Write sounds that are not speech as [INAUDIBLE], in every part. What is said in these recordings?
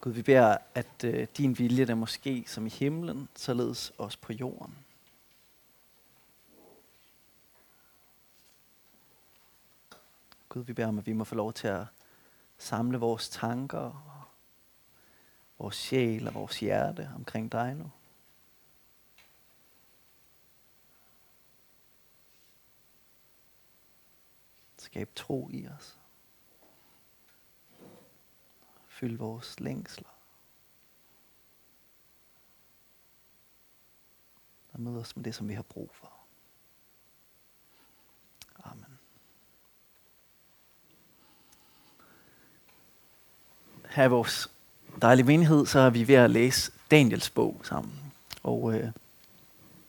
Gud, vi beder, at øh, din vilje der måske som i himlen, således også på jorden. Gud, vi beder om, at vi må få lov til at samle vores tanker, vores sjæl og vores hjerte omkring dig nu. Skab tro i os. Fyld vores længsler. Og mød os med det, som vi har brug for. Amen. Her i vores dejlige menighed, så er vi ved at læse Daniels bog sammen. Og øh,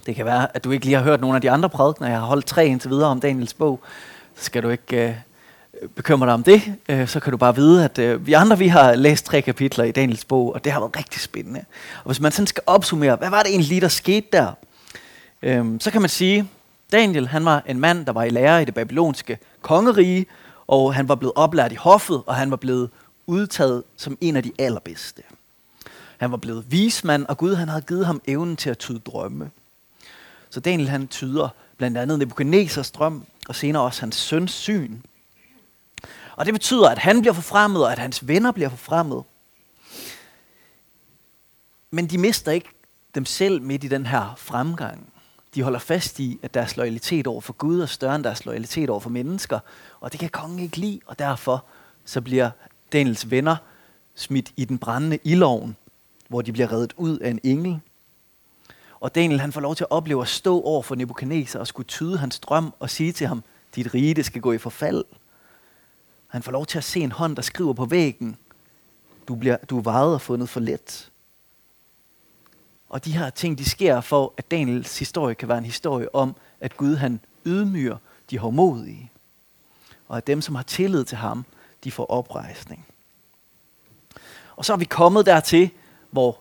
det kan være, at du ikke lige har hørt nogle af de andre prædikner. Jeg har holdt tre indtil videre om Daniels bog. Så skal du ikke øh, bekymrer dig om det. Øh, så kan du bare vide, at øh, vi andre vi har læst tre kapitler i Daniels bog, og det har været rigtig spændende. Og hvis man sådan skal opsummere, hvad var det egentlig lige, der skete der? Øh, så kan man sige, Daniel han var en mand, der var i lære i det babylonske kongerige, og han var blevet oplært i hoffet, og han var blevet udtaget som en af de allerbedste. Han var blevet vismand, og Gud han havde givet ham evnen til at tyde drømme. Så Daniel han tyder blandt andet Nebuchadnezzars drøm, og senere også hans søns syn. Og det betyder, at han bliver forfremmet, og at hans venner bliver forfremmet. Men de mister ikke dem selv midt i den her fremgang. De holder fast i, at deres loyalitet over for Gud er større end deres loyalitet over for mennesker. Og det kan kongen ikke lide, og derfor så bliver Daniels venner smidt i den brændende ildovn, hvor de bliver reddet ud af en engel. Og Daniel han får lov til at opleve at stå over for Nebuchadnezzar og skulle tyde hans drøm og sige til ham, dit rige det skal gå i forfald. Han får lov til at se en hånd, der skriver på væggen, du, bliver, du er vejet og fundet for let. Og de her ting, de sker for, at Daniels historie kan være en historie om, at Gud han ydmyger de hårdmodige. Og at dem, som har tillid til ham, de får oprejsning. Og så er vi kommet dertil, hvor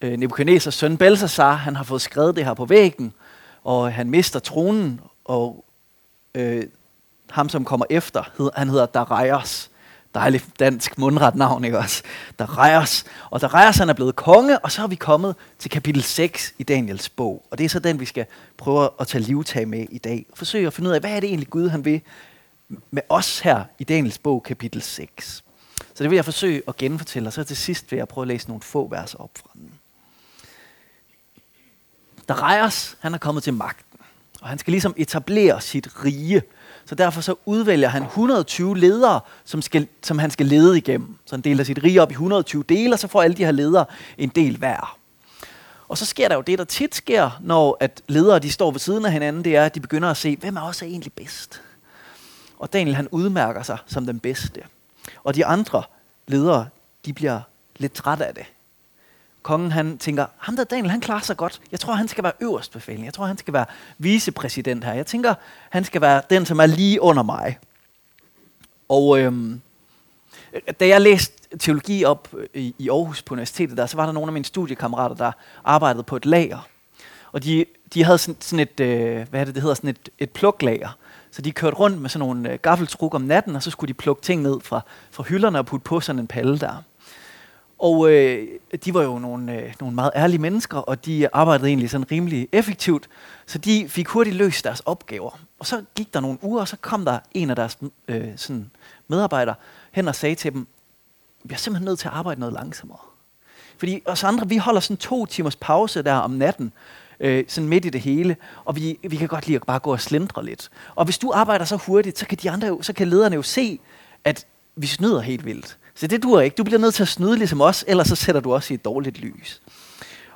øh, Nebuchadnezzars søn Belshazzar, han har fået skrevet det her på væggen, og han mister tronen, og øh, ham, som kommer efter, han hedder Darius. Dejligt dansk mundret navn, ikke også? Darius. Og Darius, han er blevet konge, og så er vi kommet til kapitel 6 i Daniels bog. Og det er så den, vi skal prøve at tage livtag med i dag. Forsøge at finde ud af, hvad er det egentlig Gud, han vil med os her i Daniels bog, kapitel 6. Så det vil jeg forsøge at genfortælle, og så til sidst vil jeg prøve at læse nogle få vers op fra den. Darius, han er kommet til magten, og han skal ligesom etablere sit rige. Så derfor så udvælger han 120 ledere, som, skal, som han skal lede igennem. Så han deler sit rige op i 120 dele, og så får alle de her ledere en del hver. Og så sker der jo det, der tit sker, når at ledere de står ved siden af hinanden, det er, at de begynder at se, hvem er også egentlig bedst. Og Daniel han udmærker sig som den bedste. Og de andre ledere, de bliver lidt trætte af det. Kongen han tænker, ham der Daniel, han klarer sig godt. Jeg tror, han skal være øverstbefalende. Jeg tror, han skal være vicepræsident her. Jeg tænker, han skal være den, som er lige under mig. Og øhm, da jeg læste teologi op i, i Aarhus på universitetet, der, så var der nogle af mine studiekammerater, der arbejdede på et lager. Og de, de havde sådan, sådan et, øh, hvad er det, det hedder, sådan et, et pluklager. Så de kørte rundt med sådan nogle øh, gaffeltruk om natten, og så skulle de plukke ting ned fra, fra hylderne og putte på sådan en palle der. Og øh, de var jo nogle, øh, nogle meget ærlige mennesker, og de arbejdede egentlig sådan rimelig effektivt, så de fik hurtigt løst deres opgaver. Og så gik der nogle uger, og så kom der en af deres øh, sådan medarbejdere hen og sagde til dem, vi er simpelthen nødt til at arbejde noget langsommere. Fordi os andre, vi holder sådan to timers pause der om natten, øh, sådan midt i det hele, og vi, vi kan godt lide at bare gå og slindre lidt. Og hvis du arbejder så hurtigt, så kan, de andre jo, så kan lederne jo se, at vi snyder helt vildt. Så det duer ikke. Du bliver nødt til at snyde ligesom os, ellers så sætter du også i et dårligt lys.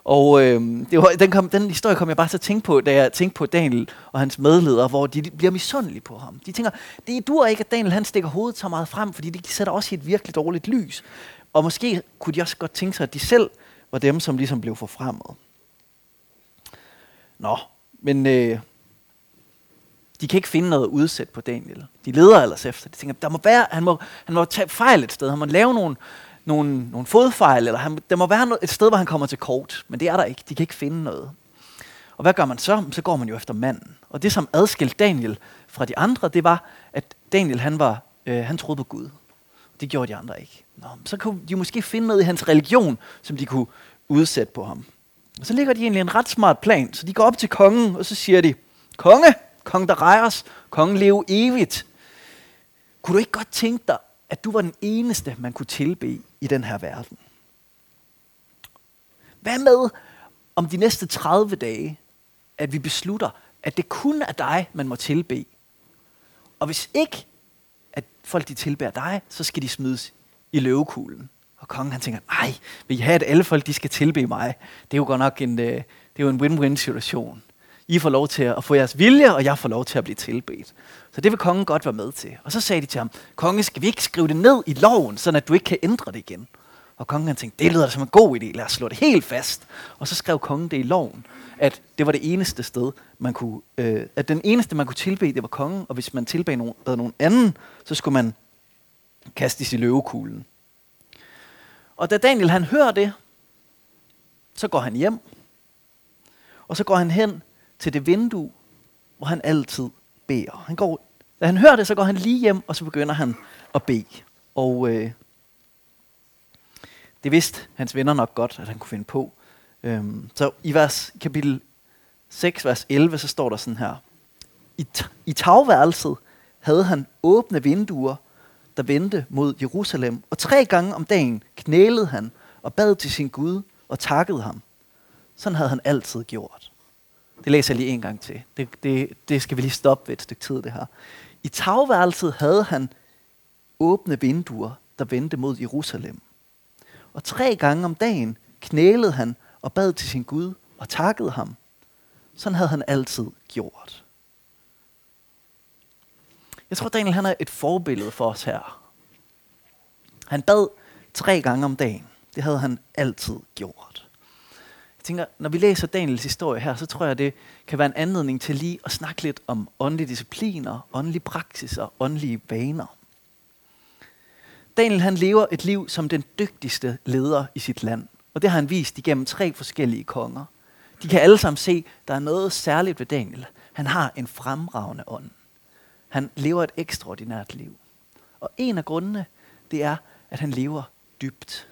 Og øh, det var, den, kom, den historie kom jeg bare til at tænke på, da jeg tænkte på Daniel og hans medledere, hvor de bliver misundelige på ham. De tænker, det duer ikke, at Daniel han stikker hovedet så meget frem, fordi det sætter også i et virkelig dårligt lys. Og måske kunne de også godt tænke sig, at de selv var dem, som ligesom blev forfremmet. Nå, men øh, de kan ikke finde noget udsæt på Daniel. De leder ellers efter. De tænker, der må være, han, må, han må tage fejl et sted. Han må lave nogle, nogle, nogle fodfejl, eller han, der må være et sted, hvor han kommer til kort. Men det er der ikke. De kan ikke finde noget. Og hvad gør man så? Så går man jo efter manden. Og det, som adskilte Daniel fra de andre, det var, at Daniel han var, øh, han troede på Gud. Det gjorde de andre ikke. Nå, så kunne de måske finde noget i hans religion, som de kunne udsætte på ham. Og så ligger de egentlig en ret smart plan. Så de går op til kongen, og så siger de, Konge, kong der rejers, kongen leve evigt. Kunne du ikke godt tænke dig, at du var den eneste, man kunne tilbe i den her verden? Hvad med om de næste 30 dage, at vi beslutter, at det kun er dig, man må tilbe? Og hvis ikke, at folk de tilbærer dig, så skal de smides i løvekuglen. Og kongen han tænker, nej, vil I have, at alle folk de skal tilbe mig? Det er jo godt nok en, øh, det er jo en win-win situation. I får lov til at få jeres vilje, og jeg får lov til at blive tilbedt. Så det vil kongen godt være med til. Og så sagde de til ham, konge, skal vi ikke skrive det ned i loven, så at du ikke kan ændre det igen? Og kongen han tænkte, det lyder da som en god idé, lad os slå det helt fast. Og så skrev kongen det i loven, at det var det eneste sted, man kunne, øh, at den eneste, man kunne tilbede, det var kongen, og hvis man tilbede nogen, nogen anden, så skulle man kastes i løvekuglen. Og da Daniel han hører det, så går han hjem, og så går han hen til det vindue, hvor han altid beder. Han går, da han hører det, så går han lige hjem, og så begynder han at bede. Og øh, det vidste hans venner nok godt, at han kunne finde på. Øhm, så i vers, kapitel 6, vers 11, så står der sådan her. I, I tagværelset havde han åbne vinduer, der vendte mod Jerusalem, og tre gange om dagen knælede han og bad til sin Gud og takkede ham. Sådan havde han altid gjort. Det læser jeg lige en gang til. Det, det, det skal vi lige stoppe ved et stykke tid, det her. I tagværelset havde han åbne vinduer, der vendte mod Jerusalem. Og tre gange om dagen knælede han og bad til sin Gud og takkede ham. Sådan havde han altid gjort. Jeg tror, Daniel han er et forbillede for os her. Han bad tre gange om dagen. Det havde han altid gjort. Jeg tænker, når vi læser Daniels historie her, så tror jeg, det kan være en anledning til lige at snakke lidt om åndelige discipliner, åndelige praksiser, åndelige vaner. Daniel han lever et liv som den dygtigste leder i sit land. Og det har han vist igennem tre forskellige konger. De kan alle sammen se, at der er noget særligt ved Daniel. Han har en fremragende ånd. Han lever et ekstraordinært liv. Og en af grundene, det er, at han lever dybt.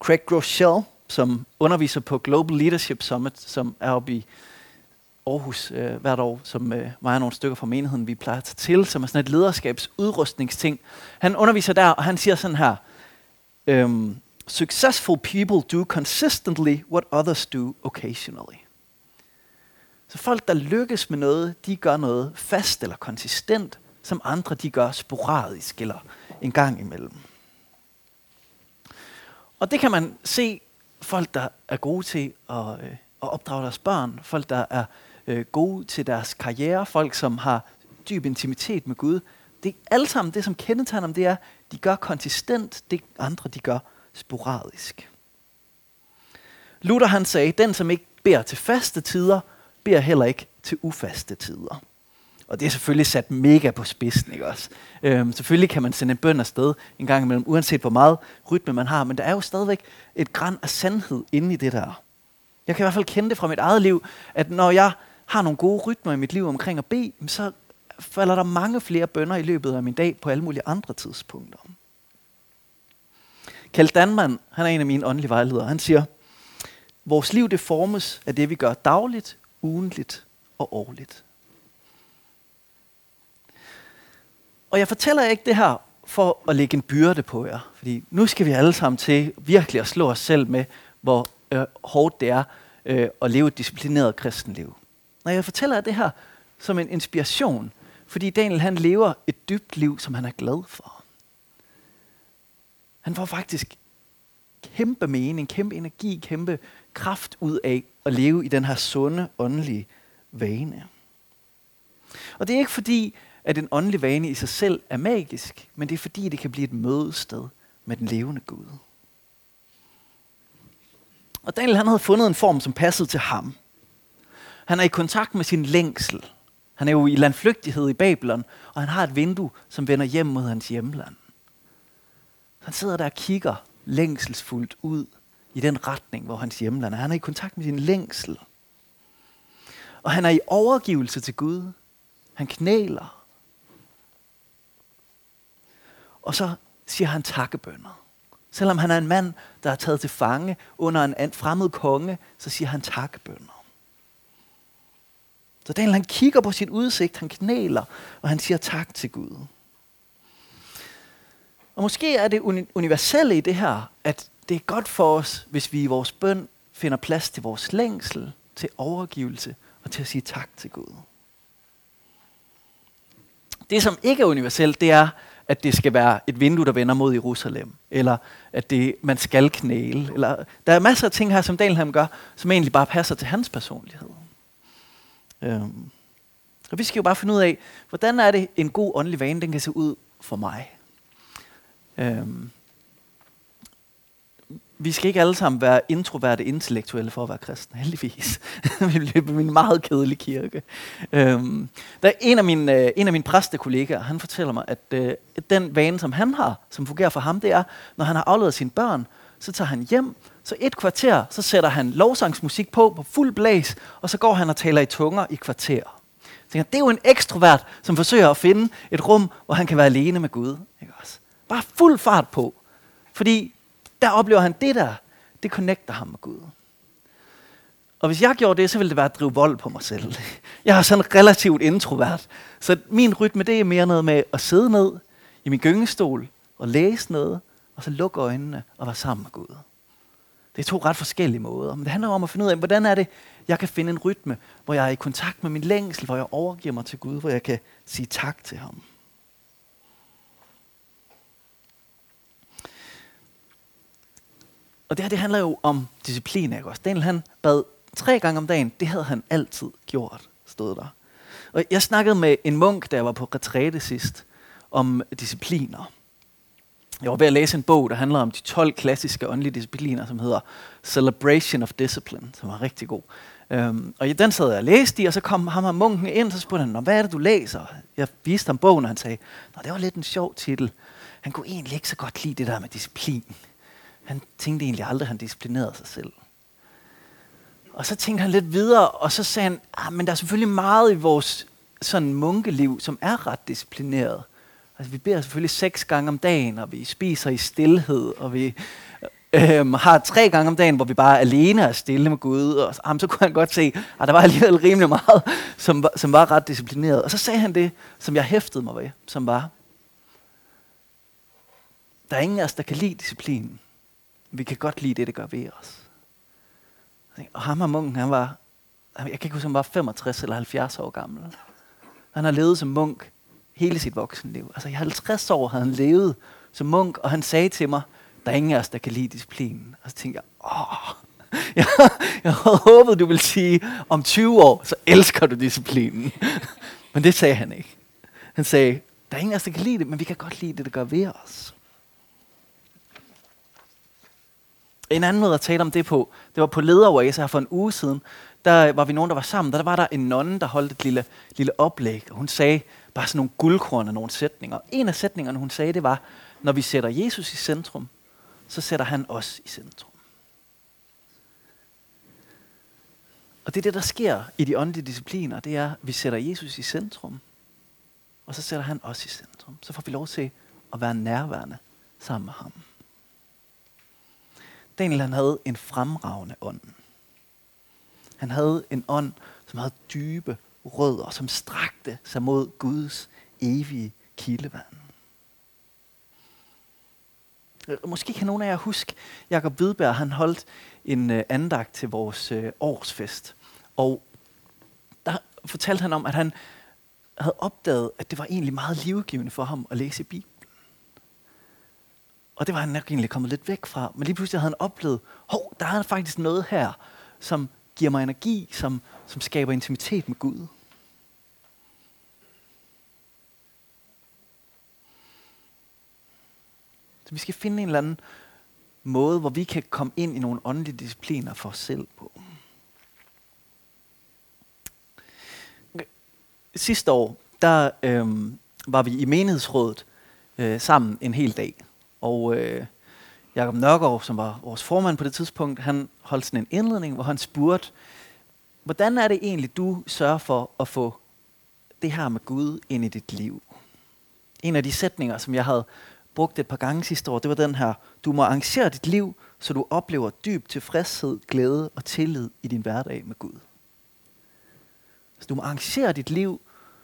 Craig Groeschel, som underviser på Global Leadership Summit, som er oppe i Aarhus øh, hvert år, som øh, mig og nogle stykker fra menigheden, vi plejer at tage til, som er sådan et lederskabsudrustningsting. Han underviser der, og han siger sådan her, øhm, Successful people do consistently what others do occasionally. Så folk, der lykkes med noget, de gør noget fast eller konsistent, som andre de gør sporadisk eller en gang imellem. Og det kan man se folk, der er gode til at, øh, at opdrage deres børn, folk, der er øh, gode til deres karriere, folk, som har dyb intimitet med Gud. Det er alle sammen det, som kendetegner dem, det er, de gør konsistent, det andre de gør sporadisk. Luther han sagde, den som ikke beder til faste tider, beder heller ikke til ufaste tider. Og det er selvfølgelig sat mega på spidsen, ikke også? Øhm, selvfølgelig kan man sende en bøn afsted en gang imellem, uanset hvor meget rytme man har, men der er jo stadigvæk et græn af sandhed inde i det der. Jeg kan i hvert fald kende det fra mit eget liv, at når jeg har nogle gode rytmer i mit liv omkring at bede, så falder der mange flere bønder i løbet af min dag på alle mulige andre tidspunkter. Kjeld Danman, han er en af mine åndelige vejledere, han siger, vores liv det formes af det, vi gør dagligt, ugentligt og årligt. Og jeg fortæller ikke det her for at lægge en byrde på jer, fordi nu skal vi alle sammen til virkelig at slå os selv med, hvor øh, hårdt det er øh, at leve et disciplineret kristenliv. Når jeg fortæller det her som en inspiration, fordi Daniel han lever et dybt liv, som han er glad for. Han får faktisk kæmpe mening, kæmpe energi, kæmpe kraft ud af at leve i den her sunde, åndelige vane. Og det er ikke fordi, at en åndelig vane i sig selv er magisk, men det er fordi, det kan blive et mødested med den levende Gud. Og Daniel han havde fundet en form, som passede til ham. Han er i kontakt med sin længsel. Han er jo i landflygtighed i Babylon, og han har et vindue, som vender hjem mod hans hjemland. Han sidder der og kigger længselsfuldt ud i den retning, hvor hans hjemland er. Han er i kontakt med sin længsel. Og han er i overgivelse til Gud. Han knæler. Og så siger han takkebønder. Selvom han er en mand, der er taget til fange under en fremmed konge, så siger han takkebønder. Så Daniel han kigger på sin udsigt, han knæler, og han siger tak til Gud. Og måske er det universelle i det her, at det er godt for os, hvis vi i vores bøn finder plads til vores længsel, til overgivelse og til at sige tak til Gud. Det, som ikke er universelt, det er, at det skal være et vindue, der vender mod Jerusalem, eller at det, man skal knæle. Eller, der er masser af ting her, som Daniel gør, som egentlig bare passer til hans personlighed. Øhm. Og vi skal jo bare finde ud af, hvordan er det en god åndelig vane, den kan se ud for mig. Øhm vi skal ikke alle sammen være introverte intellektuelle for at være kristne, heldigvis. [LAUGHS] vi bliver en meget kedelig kirke. Øhm, der er en af mine, øh, en af mine præstekollegaer, han fortæller mig, at øh, den vane, som han har, som fungerer for ham, det er, når han har afleveret sine børn, så tager han hjem, så et kvarter, så sætter han lovsangsmusik på på fuld blæs, og så går han og taler i tunger i kvarter. Så tænker, det er jo en ekstrovert, som forsøger at finde et rum, hvor han kan være alene med Gud. Ikke også? Bare fuld fart på. Fordi der oplever han det der, det connecter ham med Gud. Og hvis jeg gjorde det, så ville det være at drive vold på mig selv. Jeg er sådan relativt introvert. Så min rytme, det er mere noget med at sidde ned i min gyngestol og læse noget, og så lukke øjnene og være sammen med Gud. Det er to ret forskellige måder. Men det handler om at finde ud af, hvordan er det, jeg kan finde en rytme, hvor jeg er i kontakt med min længsel, hvor jeg overgiver mig til Gud, hvor jeg kan sige tak til ham. Og det her, det handler jo om disciplin, ikke også? Daniel, han bad tre gange om dagen. Det havde han altid gjort, stod der. Og jeg snakkede med en munk, der var på retræte sidst, om discipliner. Jeg var ved at læse en bog, der handler om de 12 klassiske åndelige discipliner, som hedder Celebration of Discipline, som var rigtig god. Um, og den sad jeg og læste i, og så kom ham og munken ind, og så spurgte han, hvad er det, du læser? Jeg viste ham bogen, og han sagde, Nå, det var lidt en sjov titel. Han kunne egentlig ikke så godt lide det der med disciplin. Han tænkte egentlig aldrig, at han disciplinerede sig selv. Og så tænkte han lidt videre, og så sagde han, ah, men der er selvfølgelig meget i vores sådan munkeliv, som er ret disciplineret. Altså, vi beder selvfølgelig seks gange om dagen, og vi spiser i stillhed, og vi øhm, har tre gange om dagen, hvor vi bare er alene og stille med Gud. Og så, så kunne han godt se, at ah, der var alligevel rimelig meget, som, som var ret disciplineret. Og så sagde han det, som jeg hæftede mig ved, som var, der er ingen af os, der kan lide disciplinen. Vi kan godt lide det, det gør ved os. Og ham og munken, han var, jeg kan ikke huske, han var 65 eller 70 år gammel. Han har levet som munk hele sit voksenliv. Altså i 50 år havde han levet som munk, og han sagde til mig, der er ingen af os, der kan lide disciplinen. Og så tænkte jeg, åh, [LAUGHS] jeg, jeg havde håbet, du ville sige, om 20 år, så elsker du disciplinen. [LAUGHS] men det sagde han ikke. Han sagde, der er ingen af os, der kan lide det, men vi kan godt lide det, der gør ved os. En anden måde at tale om det på, det var på lederoase her for en uge siden. Der var vi nogen, der var sammen. Der var der en nonne, der holdt et lille, lille oplæg. Og hun sagde bare sådan nogle guldkorn af nogle sætninger. En af sætningerne, hun sagde, det var, når vi sætter Jesus i centrum, så sætter han os i centrum. Og det er det, der sker i de åndelige discipliner. Det er, at vi sætter Jesus i centrum, og så sætter han os i centrum. Så får vi lov til at være nærværende sammen med ham. Daniel han havde en fremragende ånd. Han havde en ånd, som havde dybe rødder, som strakte sig mod Guds evige kildevand. Øh, måske kan nogen af jer huske, Jakob Hvidberg, han holdt en øh, andagt til vores øh, årsfest. Og der fortalte han om, at han havde opdaget, at det var egentlig meget livgivende for ham at læse Bibelen. Og det var han nok egentlig kommet lidt væk fra. Men lige pludselig havde han oplevet, hov, der er faktisk noget her, som giver mig energi, som, som skaber intimitet med Gud. Så vi skal finde en eller anden måde, hvor vi kan komme ind i nogle åndelige discipliner for os selv på. Sidste år, der øhm, var vi i menighedsrådet øh, sammen en hel dag. Og øh, Jakob Nørgaard, som var vores formand på det tidspunkt, han holdt sådan en indledning, hvor han spurgte, hvordan er det egentlig, du sørger for at få det her med Gud ind i dit liv? En af de sætninger, som jeg havde brugte et par gange sidste år, det var den her, du må arrangere dit liv, så du oplever dyb tilfredshed, glæde og tillid i din hverdag med Gud. Så du må arrangere dit liv,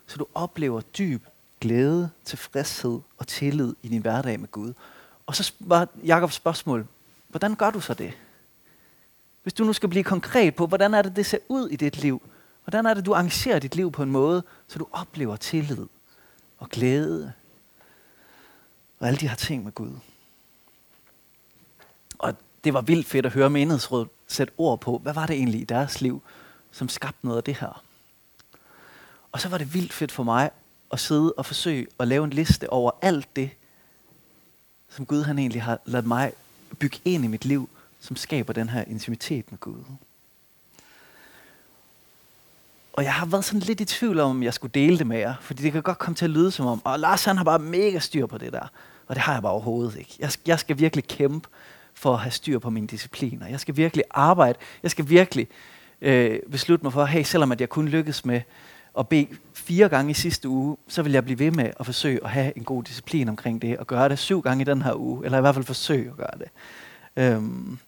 så du oplever dyb glæde, tilfredshed og tillid i din hverdag med Gud. Og så var Jakobs spørgsmål, hvordan gør du så det? Hvis du nu skal blive konkret på, hvordan er det, det ser ud i dit liv? Hvordan er det, du arrangerer dit liv på en måde, så du oplever tillid og glæde og alle de her ting med Gud? Og det var vildt fedt at høre menighedsrådet sætte ord på, hvad var det egentlig i deres liv, som skabte noget af det her? Og så var det vildt fedt for mig at sidde og forsøge at lave en liste over alt det, som Gud han egentlig har ladet mig bygge ind i mit liv, som skaber den her intimitet med Gud. Og jeg har været sådan lidt i tvivl om, om jeg skulle dele det med jer, fordi det kan godt komme til at lyde som om, og Lars han har bare mega styr på det der. Og det har jeg bare overhovedet ikke. Jeg, jeg skal virkelig kæmpe for at have styr på mine discipliner. Jeg skal virkelig arbejde. Jeg skal virkelig øh, beslutte mig for, hey, selvom at jeg kun lykkes med at bede fire gange i sidste uge, så vil jeg blive ved med at forsøge at have en god disciplin omkring det, og gøre det syv gange i den her uge, eller i hvert fald forsøge at gøre det. Øhm,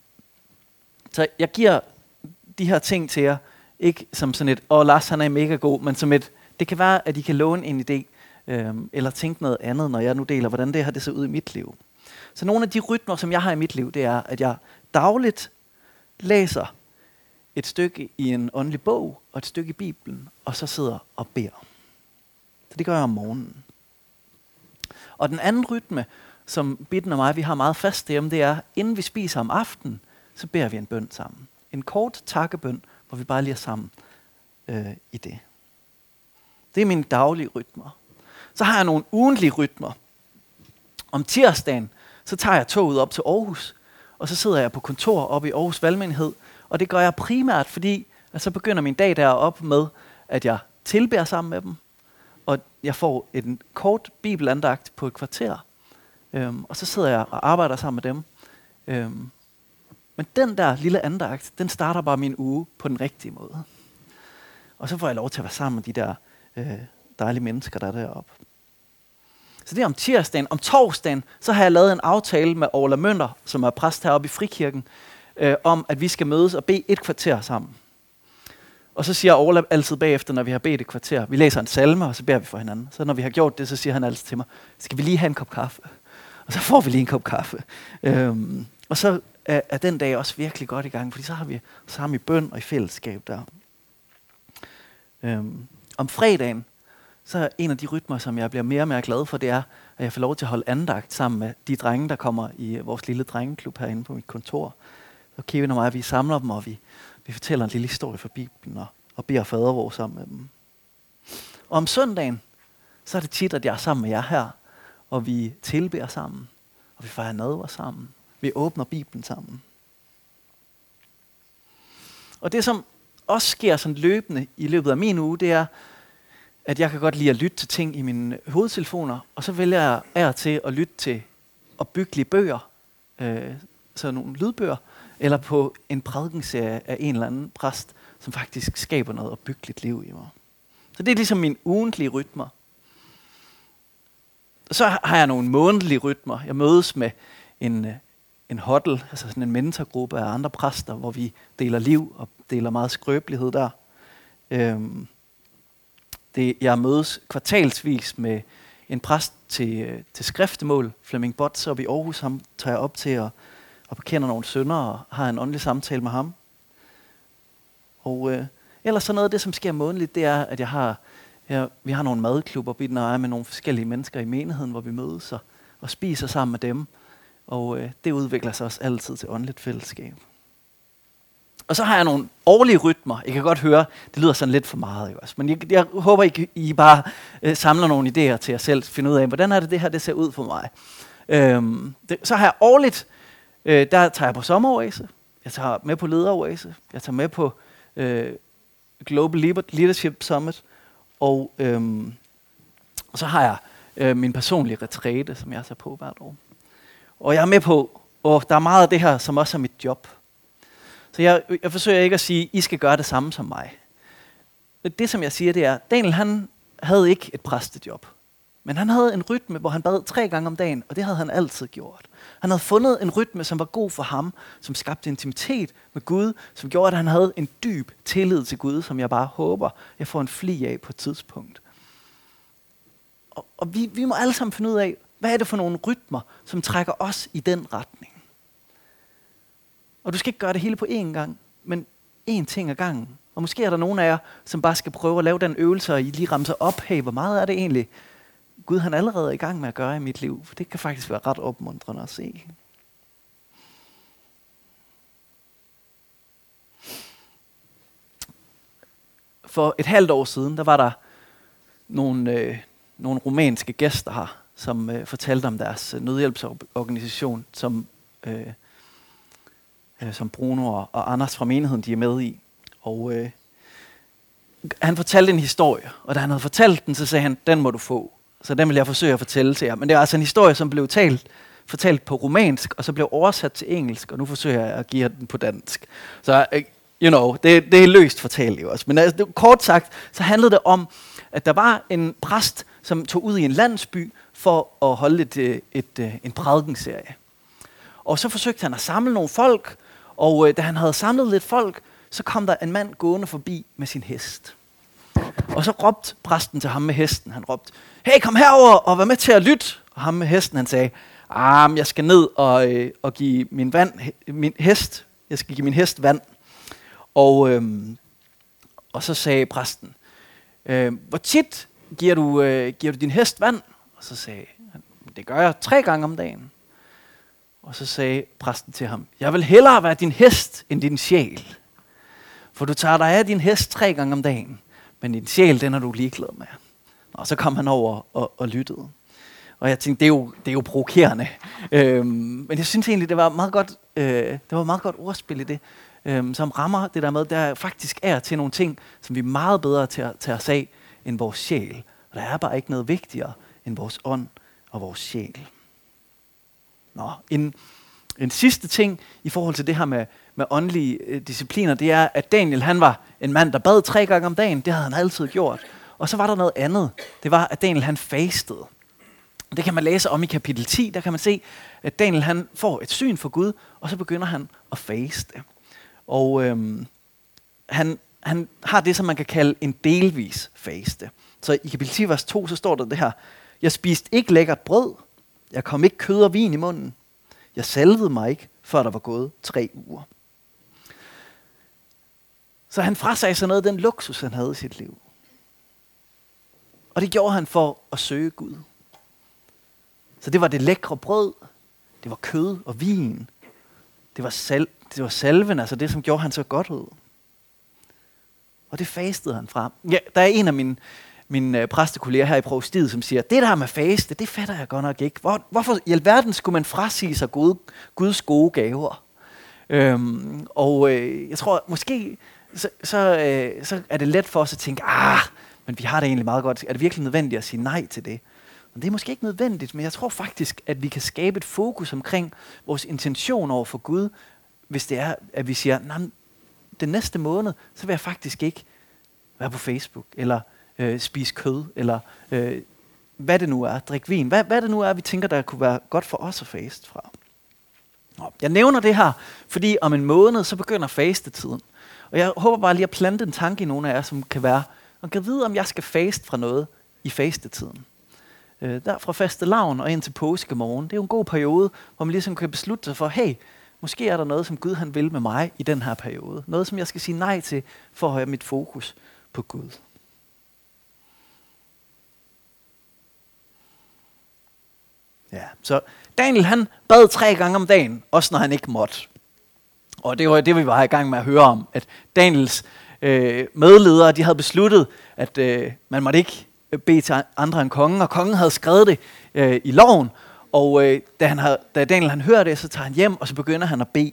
så jeg giver de her ting til jer, ikke som sådan et, åh oh, Lars han er mega god, men som et, det kan være, at I kan låne en idé, øhm, eller tænke noget andet, når jeg nu deler, hvordan det her det ser ud i mit liv. Så nogle af de rytmer, som jeg har i mit liv, det er, at jeg dagligt læser et stykke i en åndelig bog, og et stykke i Bibelen, og så sidder og beder. Så det gør jeg om morgenen. Og den anden rytme, som Bitten og mig, vi har meget fast hjemme, det er, inden vi spiser om aftenen, så beder vi en bøn sammen. En kort takkebøn, hvor vi bare lige er sammen øh, i det. Det er mine daglige rytmer. Så har jeg nogle ugentlige rytmer. Om tirsdagen, så tager jeg toget op til Aarhus, og så sidder jeg på kontor oppe i Aarhus Valgmenighed, og det gør jeg primært, fordi at så begynder min dag deroppe med, at jeg tilbærer sammen med dem, og jeg får en kort bibelandagt på et kvarter, øhm, og så sidder jeg og arbejder sammen med dem. Øhm, men den der lille andagt, den starter bare min uge på den rigtige måde. Og så får jeg lov til at være sammen med de der øh, dejlige mennesker, der er deroppe. Så det er om tirsdagen. Om torsdagen, så har jeg lavet en aftale med Orla Mønter, som er præst heroppe i Frikirken, øh, om at vi skal mødes og bede et kvarter sammen. Og så siger Orla altid bagefter, når vi har bedt et kvarter, vi læser en salme, og så beder vi for hinanden. Så når vi har gjort det, så siger han altid til mig, skal vi lige have en kop kaffe? Og så får vi lige en kop kaffe. Øhm, og så er, er den dag også virkelig godt i gang, fordi så har vi sammen i bøn og i fællesskab der. Øhm, om fredagen, så er en af de rytmer, som jeg bliver mere og mere glad for, det er, at jeg får lov til at holde andagt sammen med de drenge, der kommer i vores lille drengeklub herinde på mit kontor. Og Kevin og mig, vi samler dem, og vi, vi fortæller en lille historie fra Bibelen, og, og beder fader vores sammen med dem. Og om søndagen, så er det tit, at jeg er sammen med jer her, og vi tilbeder sammen, og vi fejrer nadver sammen. Vi åbner Bibelen sammen. Og det, som også sker sådan løbende i løbet af min uge, det er, at jeg kan godt lide at lytte til ting i mine hovedtelefoner, og så vælger jeg af til at lytte til opbyggelige bøger, øh, så nogle lydbøger, eller på en prædikenserie af en eller anden præst, som faktisk skaber noget opbyggeligt liv i mig. Så det er ligesom min ugentlige rytmer. Så har jeg nogle månedlige rytmer. Jeg mødes med en, øh, en huddle, altså sådan en mentorgruppe af andre præster, hvor vi deler liv og deler meget skrøbelighed der. Øhm, det, jeg mødes kvartalsvis med en præst til, øh, til skriftemål, Flemming Bots op i Aarhus. Ham tager jeg op til at, og bekender nogle sønder og har en åndelig samtale med ham. Og øh, ellers så noget af det, som sker månedligt, det er, at jeg har, jeg, vi har nogle madklubber, vi er med nogle forskellige mennesker i menigheden, hvor vi mødes og, og spiser sammen med dem. Og øh, det udvikler sig også altid til åndeligt fællesskab. Og så har jeg nogle årlige rytmer. Jeg kan godt høre, det lyder sådan lidt for meget. Ikke også? Men jeg, jeg håber, I, I bare øh, samler nogle idéer til jer selv. Finde ud af, hvordan er det, det her det ser ud for mig. Øhm, det, så har jeg årligt, øh, der tager jeg på sommeroase. Jeg tager med på lederoase. Jeg tager med på øh, Global Leadership Summit. Og, øhm, og så har jeg øh, min personlige retræte, som jeg tager på hvert år. Og jeg er med på, og der er meget af det her, som også er mit job. Så jeg, jeg forsøger ikke at sige, I skal gøre det samme som mig. Det, som jeg siger, det er, Daniel han havde ikke et præstejob. Men han havde en rytme, hvor han bad tre gange om dagen, og det havde han altid gjort. Han havde fundet en rytme, som var god for ham, som skabte intimitet med Gud, som gjorde, at han havde en dyb tillid til Gud, som jeg bare håber, jeg får en fli af på et tidspunkt. Og, og vi, vi må alle sammen finde ud af, hvad er det for nogle rytmer, som trækker os i den retning. Og du skal ikke gøre det hele på én gang, men én ting ad gangen. Og måske er der nogen af jer, som bare skal prøve at lave den øvelse, og I lige ramser op, hey, hvor meget er det egentlig, Gud han allerede er i gang med at gøre i mit liv. For det kan faktisk være ret opmuntrende at se. For et halvt år siden, der var der nogle, øh, nogle romanske gæster her, som øh, fortalte om deres øh, nødhjælpsorganisation, som, øh, øh, som Bruno og, og Anders fra menigheden de er med i. Og øh, han fortalte en historie, og da han havde fortalt den, så sagde han, den må du få. Så den vil jeg forsøge at fortælle til jer. Men det er altså en historie, som blev talt, fortalt på romansk, og så blev oversat til engelsk, og nu forsøger jeg at give jer den på dansk. Så, øh, you know, det, det er løst fortalt jo også. Men altså, det, kort sagt, så handlede det om, at der var en præst, som tog ud i en landsby for at holde et, øh, et, et, en prædikenserie. Og så forsøgte han at samle nogle folk, og øh, da han havde samlet lidt folk, så kom der en mand gående forbi med sin hest. Og så råbte præsten til ham med hesten. Han råbte, hey, kom herover og vær med til at lytte. Og ham med hesten, han sagde, ah, jeg skal ned og, øh, og give min, vand, min hest, jeg skal give min hest vand. Og, øh, og så sagde præsten, øh, hvor tit giver du, øh, giver du din hest vand? Og så sagde han, det gør jeg tre gange om dagen. Og så sagde præsten til ham, jeg vil hellere være din hest end din sjæl. For du tager dig af din hest tre gange om dagen, men din sjæl, den er du ligeglad med. Og så kom han over og, og lyttede. Og jeg tænkte, det er jo, det er jo provokerende. Øhm, men jeg synes egentlig, det var meget godt, øh, det var meget godt ordspil i det, øhm, som rammer det der med, der faktisk er til nogle ting, som vi er meget bedre til at tage os af, end vores sjæl. Og der er bare ikke noget vigtigere end vores ånd og vores sjæl. Nå, inden en sidste ting i forhold til det her med, med åndelige øh, discipliner, det er, at Daniel han var en mand, der bad tre gange om dagen. Det havde han altid gjort. Og så var der noget andet. Det var, at Daniel han fastede. Det kan man læse om i kapitel 10. Der kan man se, at Daniel han får et syn for Gud, og så begynder han at faste. Og øhm, han, han har det, som man kan kalde en delvis faste. Så i kapitel 10, vers 2, så står der det her. Jeg spiste ikke lækkert brød. Jeg kom ikke kød og vin i munden. Jeg salvede mig ikke, før der var gået tre uger. Så han frasagde sig noget af den luksus, han havde i sit liv. Og det gjorde han for at søge Gud. Så det var det lækre brød, det var kød og vin, det var, sal det var salven, altså det, som gjorde han så godt ud. Og det fastede han fra. Ja, der er en af mine, min øh, præstekolleger her i provstiet, som siger, det der med faste, det fatter jeg godt nok ikke. Hvor, hvorfor i alverden skulle man frasige sig Gud, Guds gode gaver? Øhm, og øh, jeg tror, måske så, så, øh, så er det let for os at tænke, ah, men vi har det egentlig meget godt. Er det virkelig nødvendigt at sige nej til det? Men det er måske ikke nødvendigt, men jeg tror faktisk, at vi kan skabe et fokus omkring vores intention over for Gud, hvis det er, at vi siger, nej, den næste måned, så vil jeg faktisk ikke være på Facebook, eller øh, spise kød, eller øh, hvad det nu er, drikke vin, hvad, hvad det nu er, vi tænker, der kunne være godt for os at faste fra. Jeg nævner det her, fordi om en måned, så begynder fastetiden. Og jeg håber bare lige at plante en tanke i nogle af jer, som kan være, og kan vide, om jeg skal faste fra noget i fastetiden. Øh, der fra faste lavn og ind til påskemorgen, det er jo en god periode, hvor man ligesom kan beslutte sig for, hey, måske er der noget, som Gud han vil med mig i den her periode. Noget, som jeg skal sige nej til, for at have mit fokus på Gud. Ja, så Daniel han bad tre gange om dagen, også når han ikke måtte. Og det var det, vi var i gang med at høre om, at Daniels øh, medledere, de havde besluttet, at øh, man måtte ikke bede til andre end kongen, og kongen havde skrevet det øh, i loven, og øh, da, han havde, da Daniel han hører det, så tager han hjem, og så begynder han at bede.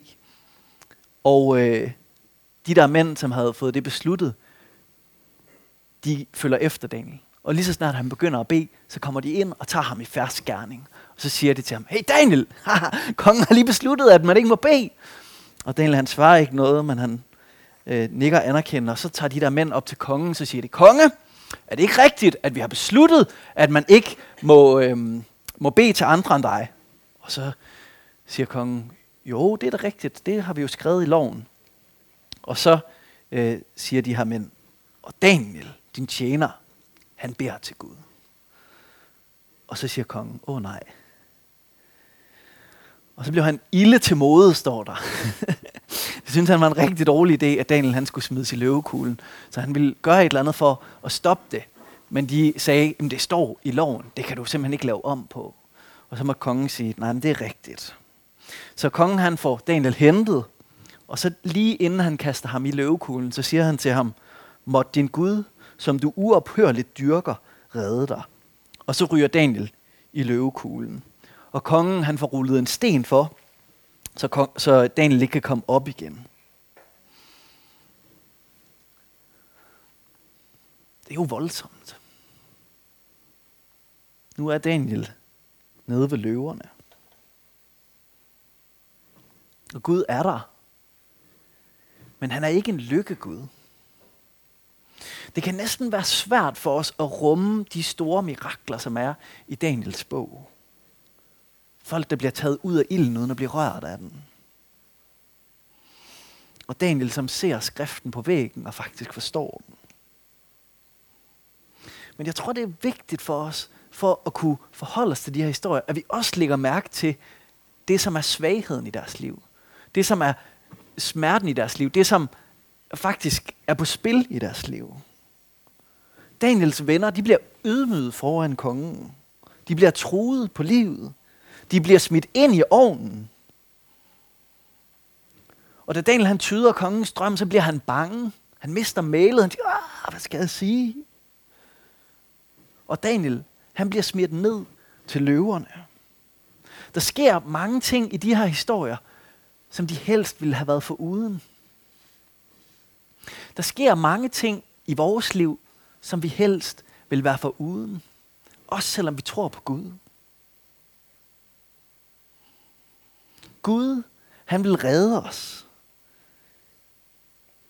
Og øh, de der mænd, som havde fået det besluttet, de følger efter Daniel. Og lige så snart han begynder at bede, så kommer de ind og tager ham i færsk gerning. Og så siger de til ham, hey Daniel, kongen har lige besluttet, at man ikke må bede. Og Daniel han svarer ikke noget, men han øh, nikker anerkender. Og så tager de der mænd op til kongen, så siger de, konge, Er det ikke rigtigt, at vi har besluttet, at man ikke må, øh, må bede til andre end dig? Og så siger kongen, jo, det er da rigtigt. Det har vi jo skrevet i loven. Og så øh, siger de her mænd, og Daniel, din tjener, han beder til Gud. Og så siger kongen, åh oh, nej. Og så blev han ille til mode, står der. [LAUGHS] det synes han var en rigtig dårlig idé, at Daniel han skulle smides i løvekuglen. Så han ville gøre et eller andet for at stoppe det. Men de sagde, at det står i loven. Det kan du simpelthen ikke lave om på. Og så må kongen sige, nej, men det er rigtigt. Så kongen han får Daniel hentet, og så lige inden han kaster ham i løvekuglen, så siger han til ham, måtte din Gud, som du uophørligt dyrker, redde dig. Og så ryger Daniel i løvekuglen. Og kongen han får rullet en sten for, så, kong, så Daniel ikke kan komme op igen. Det er jo voldsomt. Nu er Daniel nede ved løverne. Og Gud er der. Men han er ikke en lykkegud. Det kan næsten være svært for os at rumme de store mirakler, som er i Daniels bog. Folk, der bliver taget ud af ilden, uden at blive rørt af den. Og Daniel, som ser skriften på væggen og faktisk forstår den. Men jeg tror, det er vigtigt for os, for at kunne forholde os til de her historier, at vi også lægger mærke til det, som er svagheden i deres liv. Det, som er smerten i deres liv. Det, som faktisk er på spil i deres liv. Daniels venner, de bliver ydmyget foran kongen. De bliver truet på livet. De bliver smidt ind i ovnen. Og da Daniel han tyder kongens drøm, så bliver han bange. Han mister mailet. Han siger, ah, hvad skal jeg sige? Og Daniel, han bliver smidt ned til løverne. Der sker mange ting i de her historier, som de helst ville have været for uden. Der sker mange ting i vores liv, som vi helst vil være for uden. Også selvom vi tror på Gud. Gud, han vil redde os.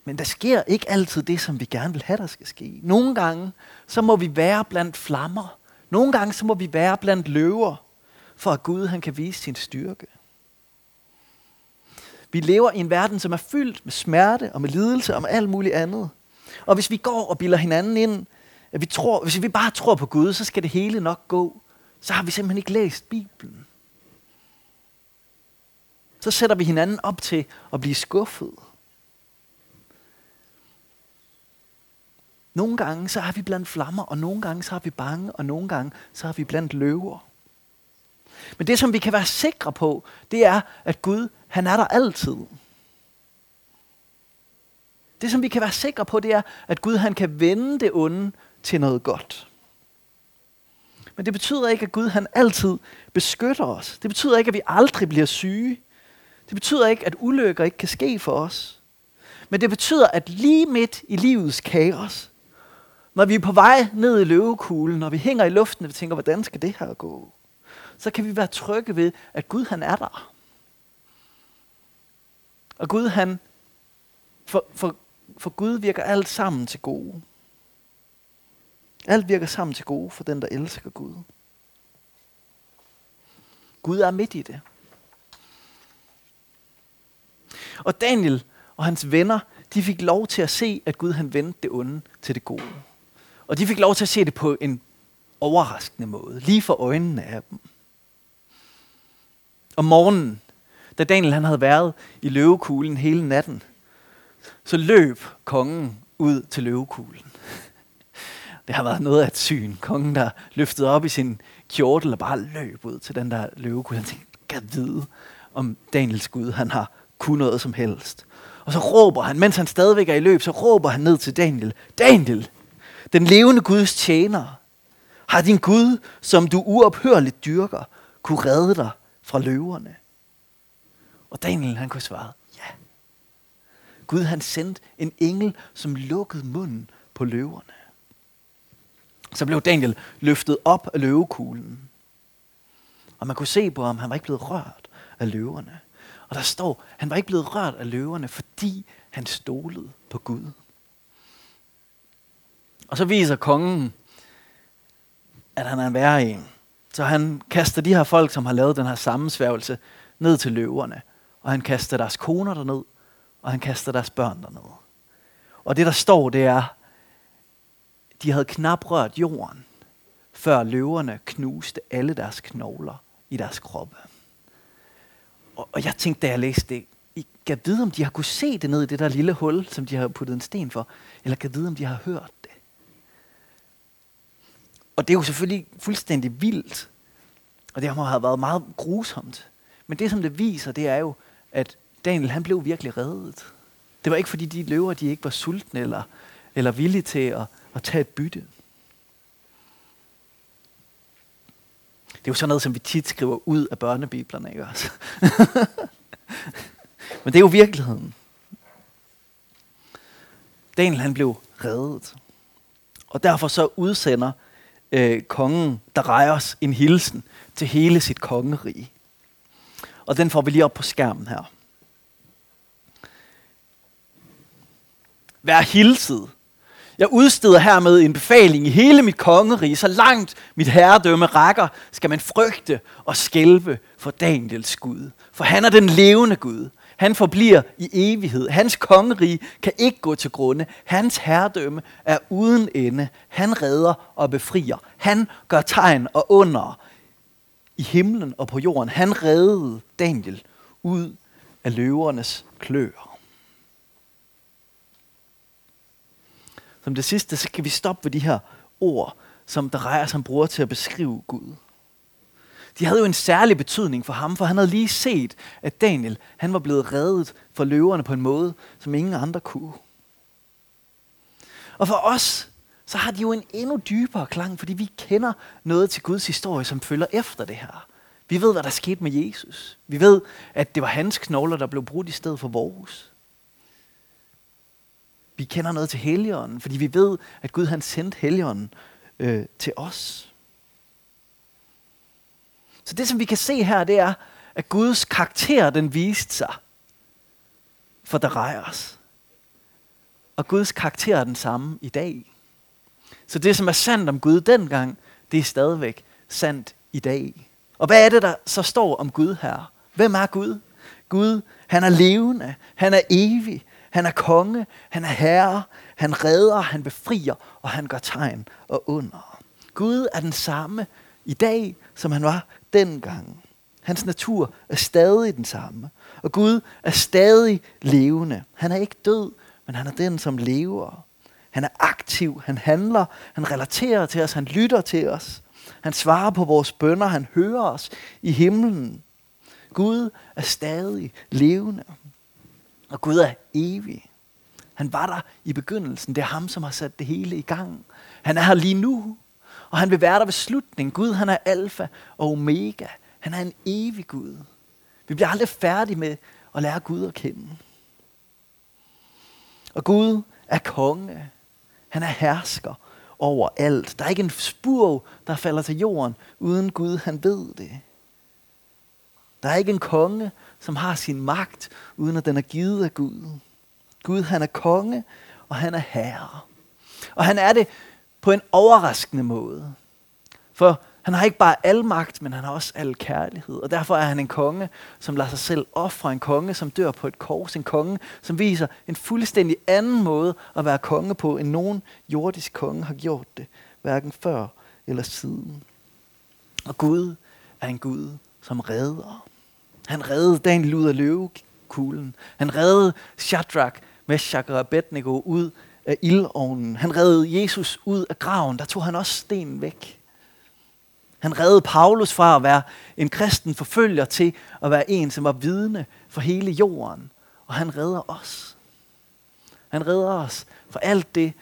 Men der sker ikke altid det, som vi gerne vil have, der skal ske. Nogle gange, så må vi være blandt flammer. Nogle gange, så må vi være blandt løver, for at Gud han kan vise sin styrke. Vi lever i en verden, som er fyldt med smerte og med lidelse og med alt muligt andet. Og hvis vi går og bilder hinanden ind, at vi tror, hvis vi bare tror på Gud, så skal det hele nok gå, så har vi simpelthen ikke læst Bibelen. Så sætter vi hinanden op til at blive skuffet. Nogle gange så er vi blandt flammer, og nogle gange så er vi bange, og nogle gange så er vi blandt løver. Men det, som vi kan være sikre på, det er, at Gud, han er der altid. Det, som vi kan være sikre på, det er, at Gud, han kan vende det onde til noget godt. Men det betyder ikke, at Gud, han altid beskytter os. Det betyder ikke, at vi aldrig bliver syge. Det betyder ikke, at ulykker ikke kan ske for os. Men det betyder, at lige midt i livets kaos, når vi er på vej ned i løvekuglen, når vi hænger i luften, og vi tænker, hvordan skal det her gå? så kan vi være trygge ved, at Gud han er der. Og Gud han, for, for, for Gud virker alt sammen til gode. Alt virker sammen til gode for den, der elsker Gud. Gud er midt i det. Og Daniel og hans venner, de fik lov til at se, at Gud han vendte det onde til det gode. Og de fik lov til at se det på en overraskende måde, lige for øjnene af dem. Om morgenen, da Daniel han havde været i løvekuglen hele natten, så løb kongen ud til løvekuglen. [LAUGHS] Det har været noget af et syn. Kongen, der løftede op i sin kjortel og bare løb ud til den der løvekugle. Han tænkte, kan vide, om Daniels Gud han har kun noget som helst. Og så råber han, mens han stadigvæk er i løb, så råber han ned til Daniel. Daniel, den levende Guds tjener, har din Gud, som du uophørligt dyrker, kunne redde dig fra løverne? Og Daniel han kunne svare, ja. Gud han sendte en engel, som lukkede munden på løverne. Så blev Daniel løftet op af løvekuglen. Og man kunne se på ham, han var ikke blevet rørt af løverne. Og der står, han var ikke blevet rørt af løverne, fordi han stolede på Gud. Og så viser kongen, at han er en værre en. Så han kaster de her folk, som har lavet den her sammensværgelse, ned til løverne. Og han kaster deres koner derned, og han kaster deres børn derned. Og det, der står, det er, de havde knap rørt jorden, før løverne knuste alle deres knogler i deres kroppe. Og, og jeg tænkte, da jeg læste det, I kan vide, om de har kunne se det ned i det der lille hul, som de har puttet en sten for, eller kan vide, om de har hørt det. Og det er jo selvfølgelig fuldstændig vildt, og det må have været meget grusomt. Men det, som det viser, det er jo, at Daniel han blev virkelig reddet. Det var ikke, fordi de løver de ikke var sultne eller, eller villige til at, at tage et bytte. Det er jo sådan noget, som vi tit skriver ud af børnebiblerne, ikke også? [LAUGHS] Men det er jo virkeligheden. Daniel han blev reddet. Og derfor så udsender øh, kongen os en hilsen til hele sit kongerige. Og den får vi lige op på skærmen her. Vær hilset. Jeg udsteder hermed en befaling i hele mit kongerige, så langt mit herredømme rækker, skal man frygte og skælve for Daniels Gud. For han er den levende Gud. Han forbliver i evighed. Hans kongerige kan ikke gå til grunde. Hans herredømme er uden ende. Han redder og befrier. Han gør tegn og under i himlen og på jorden. Han reddede Daniel ud af løvernes klør. Som det sidste, så kan vi stoppe ved de her ord, som der han bruger til at beskrive Gud. De havde jo en særlig betydning for ham, for han havde lige set, at Daniel han var blevet reddet for løverne på en måde, som ingen andre kunne. Og for os, så har de jo en endnu dybere klang, fordi vi kender noget til Guds historie, som følger efter det her. Vi ved, hvad der skete med Jesus. Vi ved, at det var hans knogler, der blev brudt i stedet for vores. Vi kender noget til Helligånden, fordi vi ved, at Gud han sendte Helligånden øh, til os. Så det, som vi kan se her, det er, at Guds karakter, den viste sig for der os. Og Guds karakter er den samme i dag. Så det, som er sandt om Gud dengang, det er stadigvæk sandt i dag. Og hvad er det, der så står om Gud her? Hvem er Gud? Gud, han er levende, han er evig, han er konge, han er herre, han redder, han befrier, og han gør tegn og under. Gud er den samme i dag, som han var dengang. Hans natur er stadig den samme. Og Gud er stadig levende. Han er ikke død, men han er den, som lever. Han er aktiv, han handler, han relaterer til os, han lytter til os. Han svarer på vores bønder, han hører os i himlen. Gud er stadig levende. Og Gud er evig. Han var der i begyndelsen. Det er ham, som har sat det hele i gang. Han er her lige nu. Og han vil være der ved slutningen. Gud, han er alfa og omega. Han er en evig Gud. Vi bliver aldrig færdige med at lære Gud at kende. Og Gud er konge. Han er hersker over alt. Der er ikke en spurv, der falder til jorden, uden Gud, han ved det. Der er ikke en konge, som har sin magt, uden at den er givet af Gud. Gud, han er konge, og han er herre. Og han er det på en overraskende måde. For han har ikke bare al magt, men han har også al kærlighed. Og derfor er han en konge, som lader sig selv ofre. En konge, som dør på et kors. En konge, som viser en fuldstændig anden måde at være konge på, end nogen jordisk konge har gjort det. Hverken før eller siden. Og Gud er en Gud, som redder. Han reddede Daniel ud af løvekuglen. Han reddede Shadrach, Meshach og Abednego ud af ildovnen. Han reddede Jesus ud af graven. Der tog han også stenen væk. Han reddede Paulus fra at være en kristen forfølger til at være en, som var vidne for hele jorden. Og han redder os. Han redder os for alt det,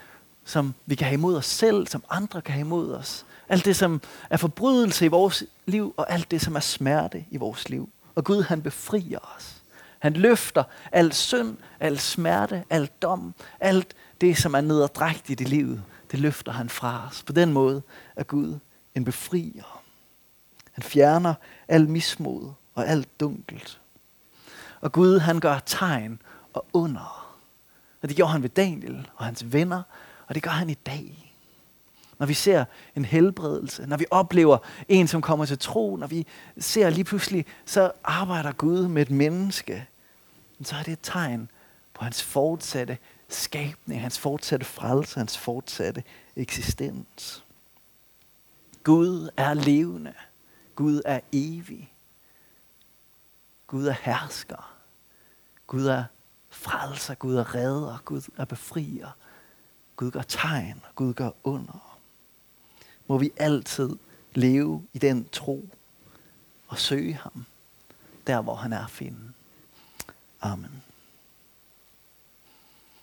som vi kan have imod os selv, som andre kan have imod os. Alt det, som er forbrydelse i vores liv, og alt det, som er smerte i vores liv. Og Gud, han befrier os. Han løfter al synd, al smerte, al dom, alt det, som er nederdrægtigt i livet. Det løfter han fra os. På den måde er Gud en befrier. Han fjerner al mismod og alt dunkelt. Og Gud, han gør tegn og under. Og det gjorde han ved Daniel og hans venner, og det gør han i dag. Når vi ser en helbredelse, når vi oplever en, som kommer til tro, når vi ser lige pludselig, så arbejder Gud med et menneske, så er det et tegn på hans fortsatte skabning, hans fortsatte frelse, hans fortsatte eksistens. Gud er levende. Gud er evig. Gud er hersker. Gud er frelser. Gud er redder. Gud er befrier. Gud gør tegn. Gud gør under. Må vi altid leve i den tro og søge ham, der hvor han er at finde. Amen.